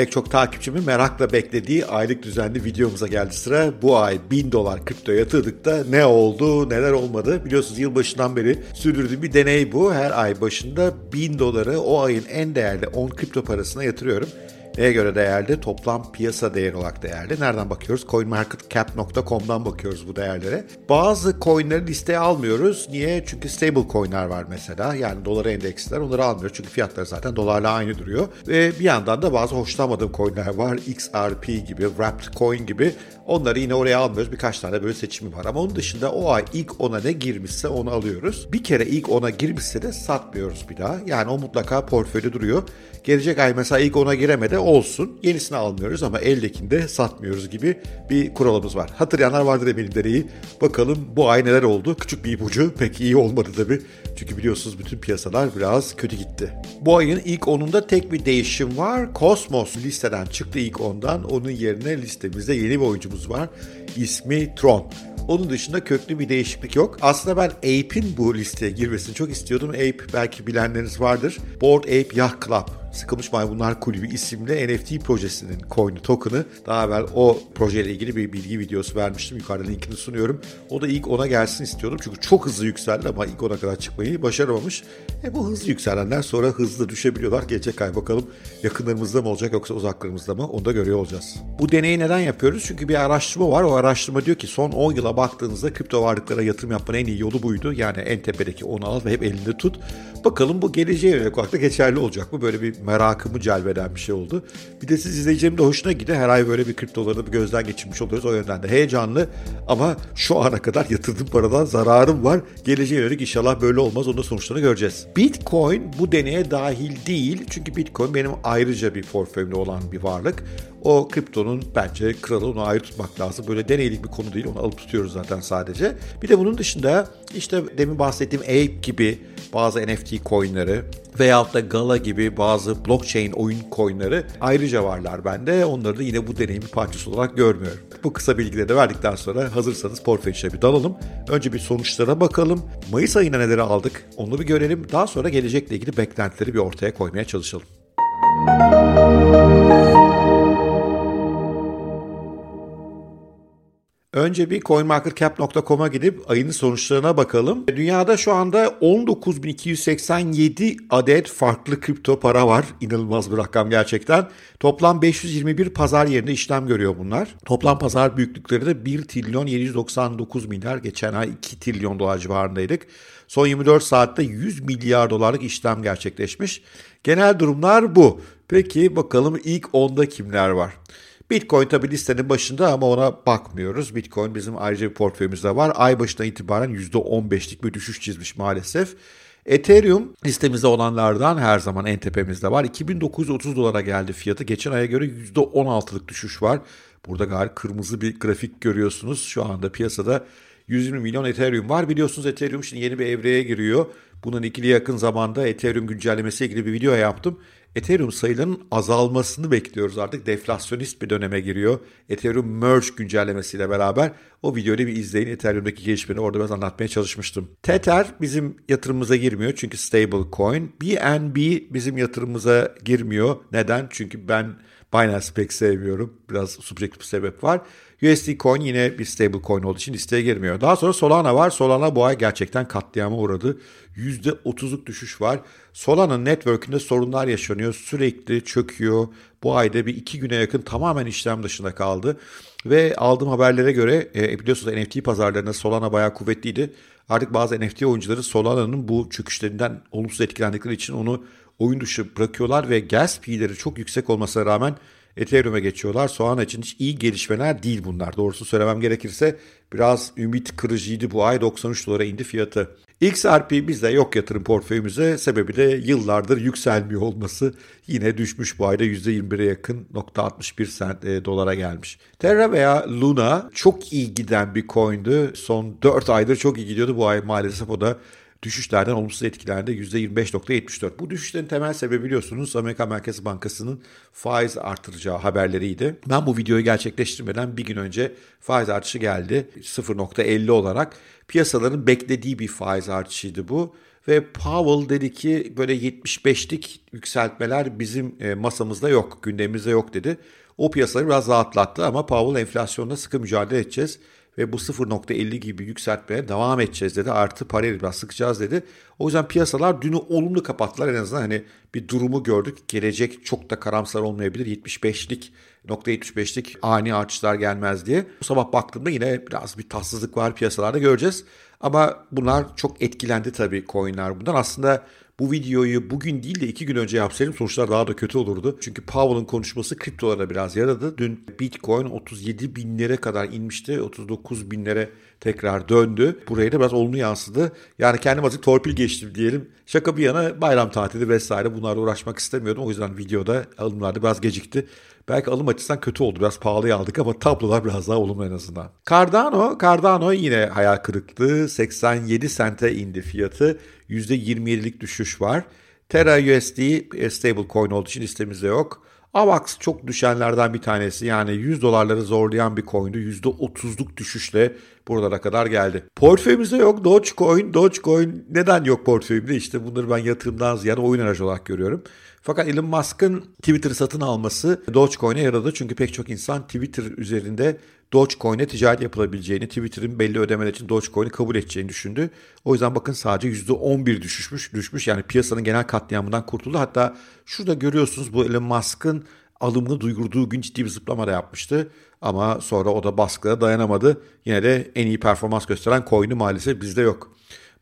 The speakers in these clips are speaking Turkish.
Pek çok takipçimin merakla beklediği aylık düzenli videomuza geldi sıra. Bu ay 1000 dolar kripto yatırdık da ne oldu neler olmadı. Biliyorsunuz yılbaşından beri sürdürdüğüm bir deney bu. Her ay başında 1000 doları o ayın en değerli 10 kripto parasına yatırıyorum. Neye göre değerli? Toplam piyasa değeri olarak değerli. Nereden bakıyoruz? CoinMarketCap.com'dan bakıyoruz bu değerlere. Bazı coinleri listeye almıyoruz. Niye? Çünkü stable coinler var mesela. Yani dolara endeksler. Onları almıyoruz. Çünkü fiyatları zaten dolarla aynı duruyor. Ve bir yandan da bazı hoşlanmadığım coinler var. XRP gibi, Wrapped Coin gibi. Onları yine oraya almıyoruz. Birkaç tane böyle seçimi var. Ama onun dışında o ay ilk ona ne girmişse onu alıyoruz. Bir kere ilk ona girmişse de satmıyoruz bir daha. Yani o mutlaka portföyde duruyor. Gelecek ay mesela ilk ona giremedi olsun. Yenisini almıyoruz ama eldekinde satmıyoruz gibi bir kuralımız var. Hatırlayanlar vardır eminim deneyi. Bakalım bu ay neler oldu? Küçük bir ipucu pek iyi olmadı tabii. Çünkü biliyorsunuz bütün piyasalar biraz kötü gitti. Bu ayın ilk onunda tek bir değişim var. Cosmos listeden çıktı ilk ondan. Onun yerine listemizde yeni bir oyuncumuz var. İsmi Tron. Onun dışında köklü bir değişiklik yok. Aslında ben Ape'in bu listeye girmesini çok istiyordum. Ape belki bilenleriniz vardır. Board Ape Yacht Club Sıkılmış Maymunlar Kulübü isimli NFT projesinin coin'i token'ı daha evvel o projeyle ilgili bir bilgi videosu vermiştim. Yukarıda linkini sunuyorum. O da ilk ona gelsin istiyordum. Çünkü çok hızlı yükseldi ama ilk ona kadar çıkmayı başaramamış. E bu hızlı yükselenler sonra hızlı düşebiliyorlar. Gelecek ay bakalım yakınlarımızda mı olacak yoksa uzaklarımızda mı onu da görüyor olacağız. Bu deneyi neden yapıyoruz? Çünkü bir araştırma var. O araştırma diyor ki son 10 yıla baktığınızda kripto varlıklara yatırım yapmanın en iyi yolu buydu. Yani en tepedeki onu al ve hep elinde tut. Bakalım bu geleceğe yönelik olarak da geçerli olacak mı? Böyle bir merakımı celbeden bir şey oldu. Bir de siz izleyicilerim de hoşuna gidiyor. Her ay böyle bir kriptoları bir gözden geçirmiş oluyoruz. O yönden de heyecanlı ama şu ana kadar yatırdığım paradan zararım var. Geleceğe yönelik inşallah böyle olmaz. Onun sonuçlarını göreceğiz. Bitcoin bu deneye dahil değil. Çünkü Bitcoin benim ayrıca bir portföyümde olan bir varlık. O kriptonun bence kralı onu ayrı tutmak lazım. Böyle deneylik bir konu değil. Onu alıp tutuyoruz zaten sadece. Bir de bunun dışında işte demin bahsettiğim Ape gibi bazı NFT coinleri veyahut da Gala gibi bazı blockchain oyun coinleri ayrıca varlar bende. Onları da yine bu deneyimin parçası olarak görmüyorum. Bu kısa bilgileri de verdikten sonra hazırsanız portföy bir dalalım. Önce bir sonuçlara bakalım. Mayıs ayına neleri aldık onu bir görelim. Daha sonra gelecekle ilgili beklentileri bir ortaya koymaya çalışalım. Önce bir coinmarketcap.com'a gidip ayının sonuçlarına bakalım. Dünyada şu anda 19.287 adet farklı kripto para var. İnanılmaz bir rakam gerçekten. Toplam 521 pazar yerinde işlem görüyor bunlar. Toplam pazar büyüklükleri de 1 trilyon 799 milyar. Geçen ay 2 trilyon dolar civarındaydık. Son 24 saatte 100 milyar dolarlık işlem gerçekleşmiş. Genel durumlar bu. Peki bakalım ilk 10'da kimler var? Bitcoin tabi listenin başında ama ona bakmıyoruz. Bitcoin bizim ayrıca bir portföyümüzde var. Ay başına itibaren %15'lik bir düşüş çizmiş maalesef. Ethereum listemizde olanlardan her zaman en tepemizde var. 2930 dolara geldi fiyatı. Geçen aya göre %16'lık düşüş var. Burada gayet kırmızı bir grafik görüyorsunuz. Şu anda piyasada 120 milyon Ethereum var. Biliyorsunuz Ethereum şimdi yeni bir evreye giriyor. Bunun ikili yakın zamanda Ethereum güncellemesiyle ilgili bir video yaptım. Ethereum sayılarının azalmasını bekliyoruz artık. Deflasyonist bir döneme giriyor. Ethereum Merge güncellemesiyle beraber o videoyu bir izleyin. Ethereum'daki gelişmeleri orada biraz anlatmaya çalışmıştım. Tether bizim yatırımımıza girmiyor çünkü stable coin. BNB bizim yatırımımıza girmiyor. Neden? Çünkü ben Binance pek sevmiyorum. Biraz subjektif bir sebep var. USD Coin yine bir stable coin olduğu için listeye girmiyor. Daha sonra Solana var. Solana bu ay gerçekten katliama uğradı. %30'luk düşüş var. Solana network'ünde sorunlar yaşanıyor. Sürekli çöküyor. Bu ayda bir iki güne yakın tamamen işlem dışında kaldı. Ve aldığım haberlere göre e, biliyorsunuz NFT pazarlarında Solana bayağı kuvvetliydi. Artık bazı NFT oyuncuları Solana'nın bu çöküşlerinden olumsuz etkilendikleri için onu oyun dışı bırakıyorlar ve gas fee'leri çok yüksek olmasına rağmen Ethereum'a geçiyorlar. Solana için hiç iyi gelişmeler değil bunlar. Doğrusu söylemem gerekirse biraz ümit kırıcıydı bu ay 93 dolara indi fiyatı. XRP bizde yok yatırım portföyümüze sebebi de yıllardır yükselmiyor olması yine düşmüş bu ayda %21'e yakın nokta 61 sent e, dolara gelmiş. Terra veya Luna çok iyi giden bir coin'di. Son 4 aydır çok iyi gidiyordu. Bu ay maalesef o da düşüşlerden olumsuz etkilendi %25.74. Bu düşüşlerin temel sebebi biliyorsunuz Amerika Merkez Bankası'nın faiz artıracağı haberleriydi. Ben bu videoyu gerçekleştirmeden bir gün önce faiz artışı geldi 0.50 olarak. Piyasaların beklediği bir faiz artışıydı bu. Ve Powell dedi ki böyle 75'lik yükseltmeler bizim e, masamızda yok, gündemimizde yok dedi. O piyasaları biraz rahatlattı ama Powell enflasyonla sıkı mücadele edeceğiz ve bu 0.50 gibi yükseltmeye devam edeceğiz dedi. Artı parayı biraz sıkacağız dedi. O yüzden piyasalar dünü olumlu kapattılar. En azından hani bir durumu gördük. Gelecek çok da karamsar olmayabilir. 75'lik %75'lik ani artışlar gelmez diye. Bu sabah baktığımda yine biraz bir tatsızlık var piyasalarda göreceğiz. Ama bunlar çok etkilendi tabii coinler bundan. Aslında bu videoyu bugün değil de iki gün önce yapsaydım sonuçlar daha da kötü olurdu. Çünkü Powell'ın konuşması kriptolara biraz yaradı. Dün Bitcoin 37 binlere kadar inmişti. 39 binlere tekrar döndü. Buraya da biraz olumlu yansıdı. Yani kendim azıcık torpil geçtim diyelim. Şaka bir yana bayram tatili vesaire bunlarla uğraşmak istemiyordum. O yüzden videoda alımlarda biraz gecikti. Belki alım açısından kötü oldu. Biraz pahalıya aldık ama tablolar biraz daha olumlu en azından. Cardano, Cardano yine hayal kırıklığı. 87 sente indi fiyatı. %27'lik düşüş var. Terra USD e, stable coin olduğu için listemizde yok. AVAX çok düşenlerden bir tanesi. Yani 100 dolarları zorlayan bir coin'du. %30'luk düşüşle buralara kadar geldi. Portföyümüzde yok Dogecoin. Dogecoin neden yok portföyümde? İşte bunları ben yatırımdan ziyade oyun aracı olarak görüyorum. Fakat Elon Musk'ın Twitter'ı satın alması Dogecoin'e yaradı. Çünkü pek çok insan Twitter üzerinde Dogecoin'e ticaret yapılabileceğini, Twitter'ın belli ödemeler için Dogecoin'i kabul edeceğini düşündü. O yüzden bakın sadece %11 düşüşmüş, düşmüş. Yani piyasanın genel katliamından kurtuldu. Hatta şurada görüyorsunuz bu Elon Musk'ın alımını duyurduğu gün ciddi bir zıplama da yapmıştı. Ama sonra o da baskıya dayanamadı. Yine de en iyi performans gösteren coin'i maalesef bizde yok.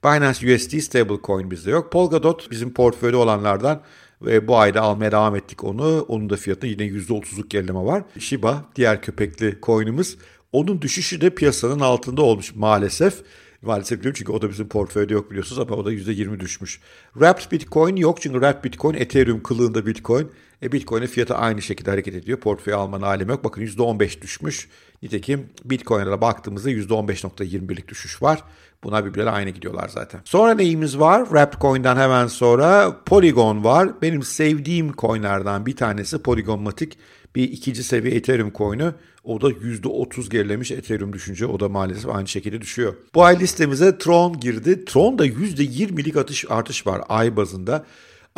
Binance USD stablecoin bizde yok. Polkadot bizim portföyde olanlardan ve bu ayda almaya devam ettik onu. Onun da fiyatı yine %30'luk gerileme var. Shiba diğer köpekli coin'imiz. Onun düşüşü de piyasanın altında olmuş maalesef. Maalesef biliyorum çünkü o da bizim portföyde yok biliyorsunuz ama o da %20 düşmüş. Wrapped Bitcoin yok çünkü Wrapped Bitcoin Ethereum kılığında Bitcoin. E Bitcoin'in fiyatı aynı şekilde hareket ediyor. Portföy almanın alemi yok. Bakın %15 düşmüş. Nitekim Bitcoin'e baktığımızda %15.21'lik düşüş var. Buna birbirleri aynı gidiyorlar zaten. Sonra neyimiz var? Wrapped hemen sonra Polygon var. Benim sevdiğim coinlerden bir tanesi Polygon Matic. Bir ikinci seviye Ethereum coin'ü. O da %30 gerilemiş Ethereum düşünce. O da maalesef aynı şekilde düşüyor. Bu ay listemize Tron girdi. Tron'da %20'lik atış, artış var ay bazında.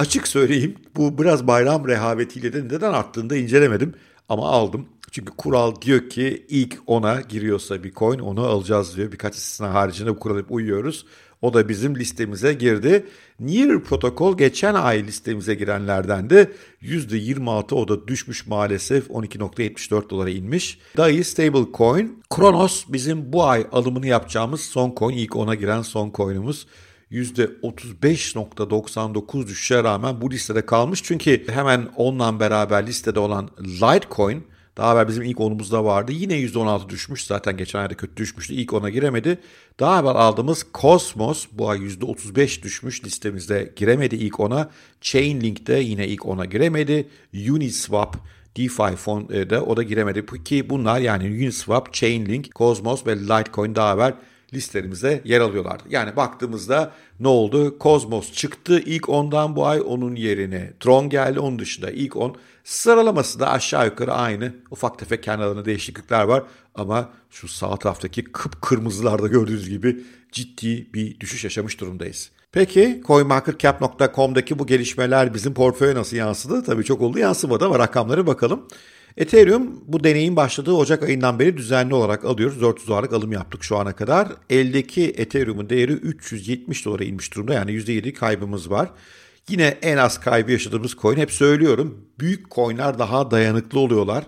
Açık söyleyeyim bu biraz bayram rehavetiyle de neden arttığını da incelemedim ama aldım. Çünkü kural diyor ki ilk ona giriyorsa bir coin onu alacağız diyor. Birkaç istisna haricinde bu kurala uyuyoruz. O da bizim listemize girdi. Near protokol geçen ay listemize girenlerden de %26 o da düşmüş maalesef 12.74 dolara inmiş. DAI Stablecoin. Kronos bizim bu ay alımını yapacağımız son coin. ilk ona giren son coin'umuz. %35.99 düşüşe rağmen bu listede kalmış. Çünkü hemen onunla beraber listede olan Litecoin daha evvel bizim ilk onumuzda vardı. Yine %16 düşmüş. Zaten geçen ayda kötü düşmüştü. İlk ona giremedi. Daha evvel aldığımız Cosmos bu ay %35 düşmüş. Listemizde giremedi ilk ona. Chainlink'te yine ilk ona giremedi. Uniswap DeFi fonda o da giremedi. Ki bunlar yani Uniswap, Chainlink, Cosmos ve Litecoin daha evvel listelerimize yer alıyorlardı. Yani baktığımızda ne oldu? Cosmos çıktı ilk ondan bu ay onun yerine. Tron geldi onun dışında ilk on. Sıralaması da aşağı yukarı aynı. Ufak tefek kendi değişiklikler var. Ama şu sağ taraftaki kıpkırmızılarda gördüğünüz gibi ciddi bir düşüş yaşamış durumdayız. Peki CoinMarketCap.com'daki bu gelişmeler bizim portföye nasıl yansıdı? Tabii çok oldu yansımadı ama rakamlara bakalım. Ethereum bu deneyin başladığı Ocak ayından beri düzenli olarak alıyoruz. 400 dolarlık alım yaptık şu ana kadar. Eldeki Ethereum'un değeri 370 dolara inmiş durumda. Yani %7 kaybımız var. Yine en az kaybı yaşadığımız coin hep söylüyorum. Büyük coinler daha dayanıklı oluyorlar.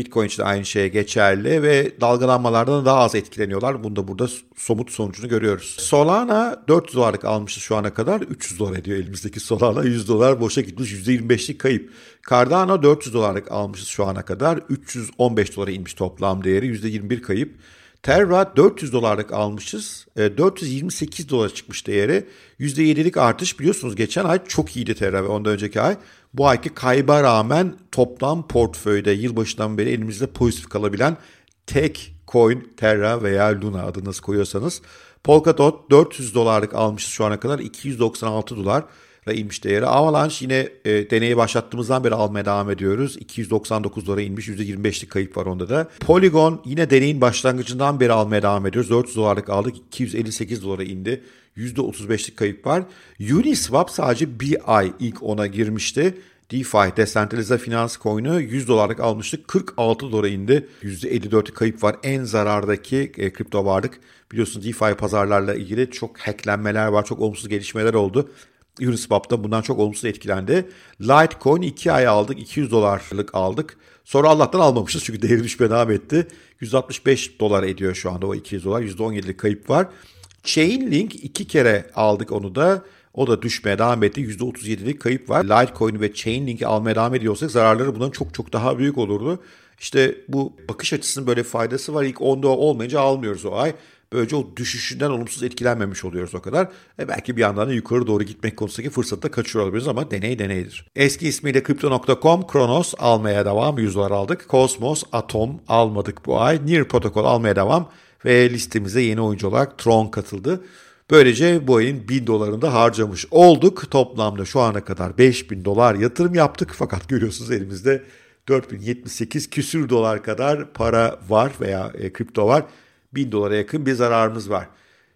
Bitcoin için de aynı şeye geçerli ve dalgalanmalardan daha az etkileniyorlar. Bunu da burada somut sonucunu görüyoruz. Solana 400 dolarlık almıştı şu ana kadar. 300 dolar ediyor elimizdeki Solana. 100 dolar boşa gitmiş. %25'lik kayıp. Cardano 400 dolarlık almışız şu ana kadar. 315 dolara inmiş toplam değeri. %21 kayıp. Terra 400 dolarlık almışız. 428 e, dolar çıkmış değeri. %7'lik artış biliyorsunuz geçen ay çok iyiydi Terra ve ondan önceki ay. Bu ayki kayba rağmen toplam portföyde yılbaşından beri elimizde pozitif kalabilen tek Bitcoin, Terra veya Luna adını nasıl koyuyorsanız. Polkadot 400 dolarlık almışız şu ana kadar 296 dolar inmiş değeri. Avalanche yine e, deneyi başlattığımızdan beri almaya devam ediyoruz. 299 dolara inmiş. %25'lik kayıp var onda da. Polygon yine deneyin başlangıcından beri almaya devam ediyoruz. 400 dolarlık aldık. 258 dolara indi. %35'lik kayıp var. Uniswap sadece bir ay ilk ona girmişti. DeFi, Decentralize Finans Coin'u 100 dolarlık almıştık. 46 dolara indi. %54'lük kayıp var. En zarardaki e, kripto varlık. Biliyorsunuz DeFi pazarlarla ilgili çok hacklenmeler var. Çok olumsuz gelişmeler oldu. Uniswap'ta bundan çok olumsuz etkilendi. Litecoin 2 ay aldık. 200 dolarlık aldık. Sonra Allah'tan almamışız çünkü değeri düşmeye devam etti. 165 dolar ediyor şu anda o 200 dolar. %17'lik kayıp var. Chainlink iki kere aldık onu da. O da düşmeye devam etti. %37'lik kayıp var. Litecoin ve Chainlink'i almaya devam ediyorsak zararları bundan çok çok daha büyük olurdu. İşte bu bakış açısının böyle faydası var. İlk 10'da olmayınca almıyoruz o ay. Böylece o düşüşünden olumsuz etkilenmemiş oluyoruz o kadar. E belki bir yandan da yukarı doğru gitmek konusundaki fırsatı da kaçırıyor olabiliriz ama deney deneydir. Eski ismiyle Crypto.com, Kronos almaya devam. 100 dolar aldık. Cosmos, Atom almadık bu ay. Near Protocol almaya devam. Ve listemize yeni oyuncu olarak Tron katıldı. Böylece bu ayın 1000 dolarını da harcamış olduk. Toplamda şu ana kadar 5000 dolar yatırım yaptık. Fakat görüyorsunuz elimizde 4078 küsür dolar kadar para var veya e, kripto var. 1000 dolara yakın bir zararımız var.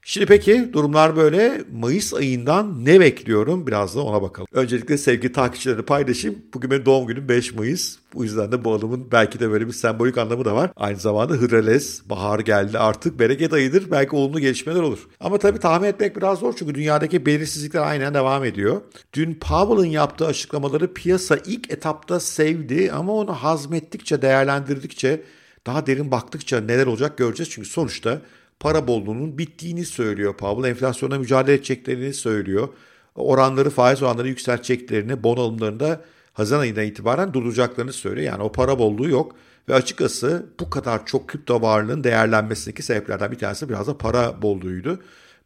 Şimdi peki durumlar böyle. Mayıs ayından ne bekliyorum? Biraz da ona bakalım. Öncelikle sevgili takipçileri paylaşayım. Bugün benim doğum günüm 5 Mayıs. Bu yüzden de bu adımın belki de böyle bir sembolik anlamı da var. Aynı zamanda Hıdrellez, bahar geldi artık bereket ayıdır. Belki olumlu gelişmeler olur. Ama tabii tahmin etmek biraz zor çünkü dünyadaki belirsizlikler aynen devam ediyor. Dün Powell'ın yaptığı açıklamaları piyasa ilk etapta sevdi ama onu hazmettikçe, değerlendirdikçe daha derin baktıkça neler olacak göreceğiz. Çünkü sonuçta para bolluğunun bittiğini söylüyor Powell. Enflasyona mücadele edeceklerini söylüyor. Oranları, faiz oranları yükselteceklerini, bon alımlarında Haziran ayından itibaren durduracaklarını söylüyor. Yani o para bolluğu yok. Ve açıkçası bu kadar çok kripto varlığın değerlenmesindeki sebeplerden bir tanesi biraz da para bolluğuydu.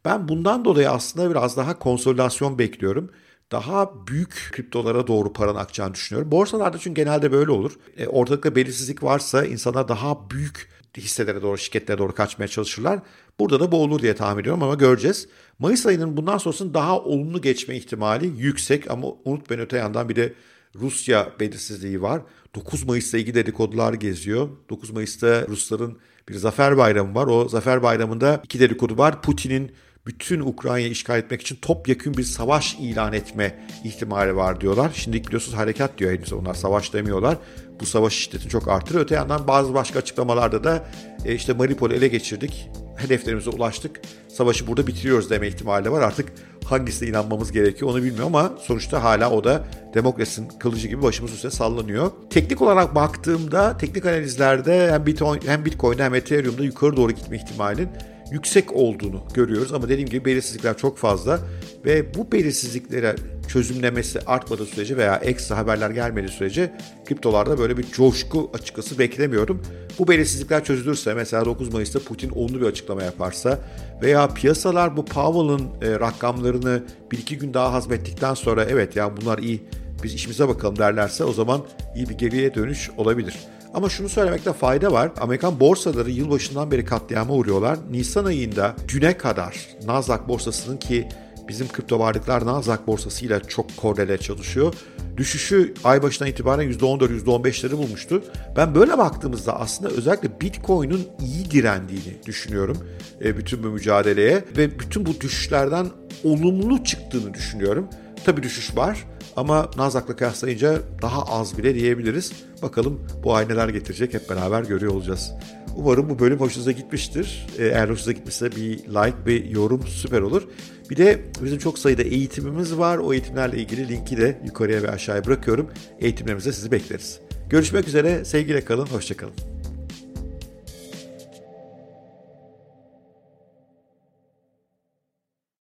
Ben bundan dolayı aslında biraz daha konsolidasyon bekliyorum daha büyük kriptolara doğru paranın akacağını düşünüyorum. Borsalarda çünkü genelde böyle olur. E, ortalıkta belirsizlik varsa insanlar daha büyük hisselere doğru, şirketlere doğru kaçmaya çalışırlar. Burada da bu olur diye tahmin ediyorum ama göreceğiz. Mayıs ayının bundan sonrasının daha olumlu geçme ihtimali yüksek ama unutmayın öte yandan bir de Rusya belirsizliği var. 9 Mayıs'ta ilgili dedikodular geziyor. 9 Mayıs'ta Rusların bir zafer bayramı var. O zafer bayramında iki dedikodu var. Putin'in bütün Ukrayna'yı işgal etmek için topyekun bir savaş ilan etme ihtimali var diyorlar. Şimdi biliyorsunuz harekat diyor henüz onlar savaş demiyorlar. Bu savaş şiddetini çok artırır. Öte yandan bazı başka açıklamalarda da e, işte Mariupol'ü ele geçirdik, hedeflerimize ulaştık, savaşı burada bitiriyoruz deme ihtimali var. Artık hangisine inanmamız gerekiyor onu bilmiyorum ama sonuçta hala o da demokrasinin kılıcı gibi başımız üstüne sallanıyor. Teknik olarak baktığımda teknik analizlerde hem Bitcoin hem Bitcoin'de hem Ethereum'da yukarı doğru gitme ihtimalinin yüksek olduğunu görüyoruz. Ama dediğim gibi belirsizlikler çok fazla ve bu belirsizliklere çözümlemesi artmadığı sürece veya ekstra haberler gelmediği sürece kriptolarda böyle bir coşku açıkçası beklemiyorum. Bu belirsizlikler çözülürse mesela 9 Mayıs'ta Putin olumlu bir açıklama yaparsa veya piyasalar bu Powell'ın e, rakamlarını bir iki gün daha hazmettikten sonra evet ya bunlar iyi biz işimize bakalım derlerse o zaman iyi bir geriye dönüş olabilir. Ama şunu söylemekte fayda var. Amerikan borsaları yılbaşından beri katliama uğruyorlar. Nisan ayında düne kadar Nasdaq borsasının ki bizim kripto varlıklar Nasdaq borsasıyla çok korrele çalışıyor. Düşüşü ay başından itibaren %14, %15'leri bulmuştu. Ben böyle baktığımızda aslında özellikle Bitcoin'in iyi direndiğini düşünüyorum e, bütün bu mücadeleye ve bütün bu düşüşlerden olumlu çıktığını düşünüyorum. Tabii düşüş var ama Nasdaq'la kıyaslayınca daha az bile diyebiliriz. Bakalım bu ay neler getirecek hep beraber görüyor olacağız. Umarım bu bölüm hoşunuza gitmiştir. Ee, eğer hoşunuza gitmişse bir like, bir yorum süper olur. Bir de bizim çok sayıda eğitimimiz var. O eğitimlerle ilgili linki de yukarıya ve aşağıya bırakıyorum. Eğitimlerimizde sizi bekleriz. Görüşmek üzere. Sevgiyle kalın. Hoşçakalın.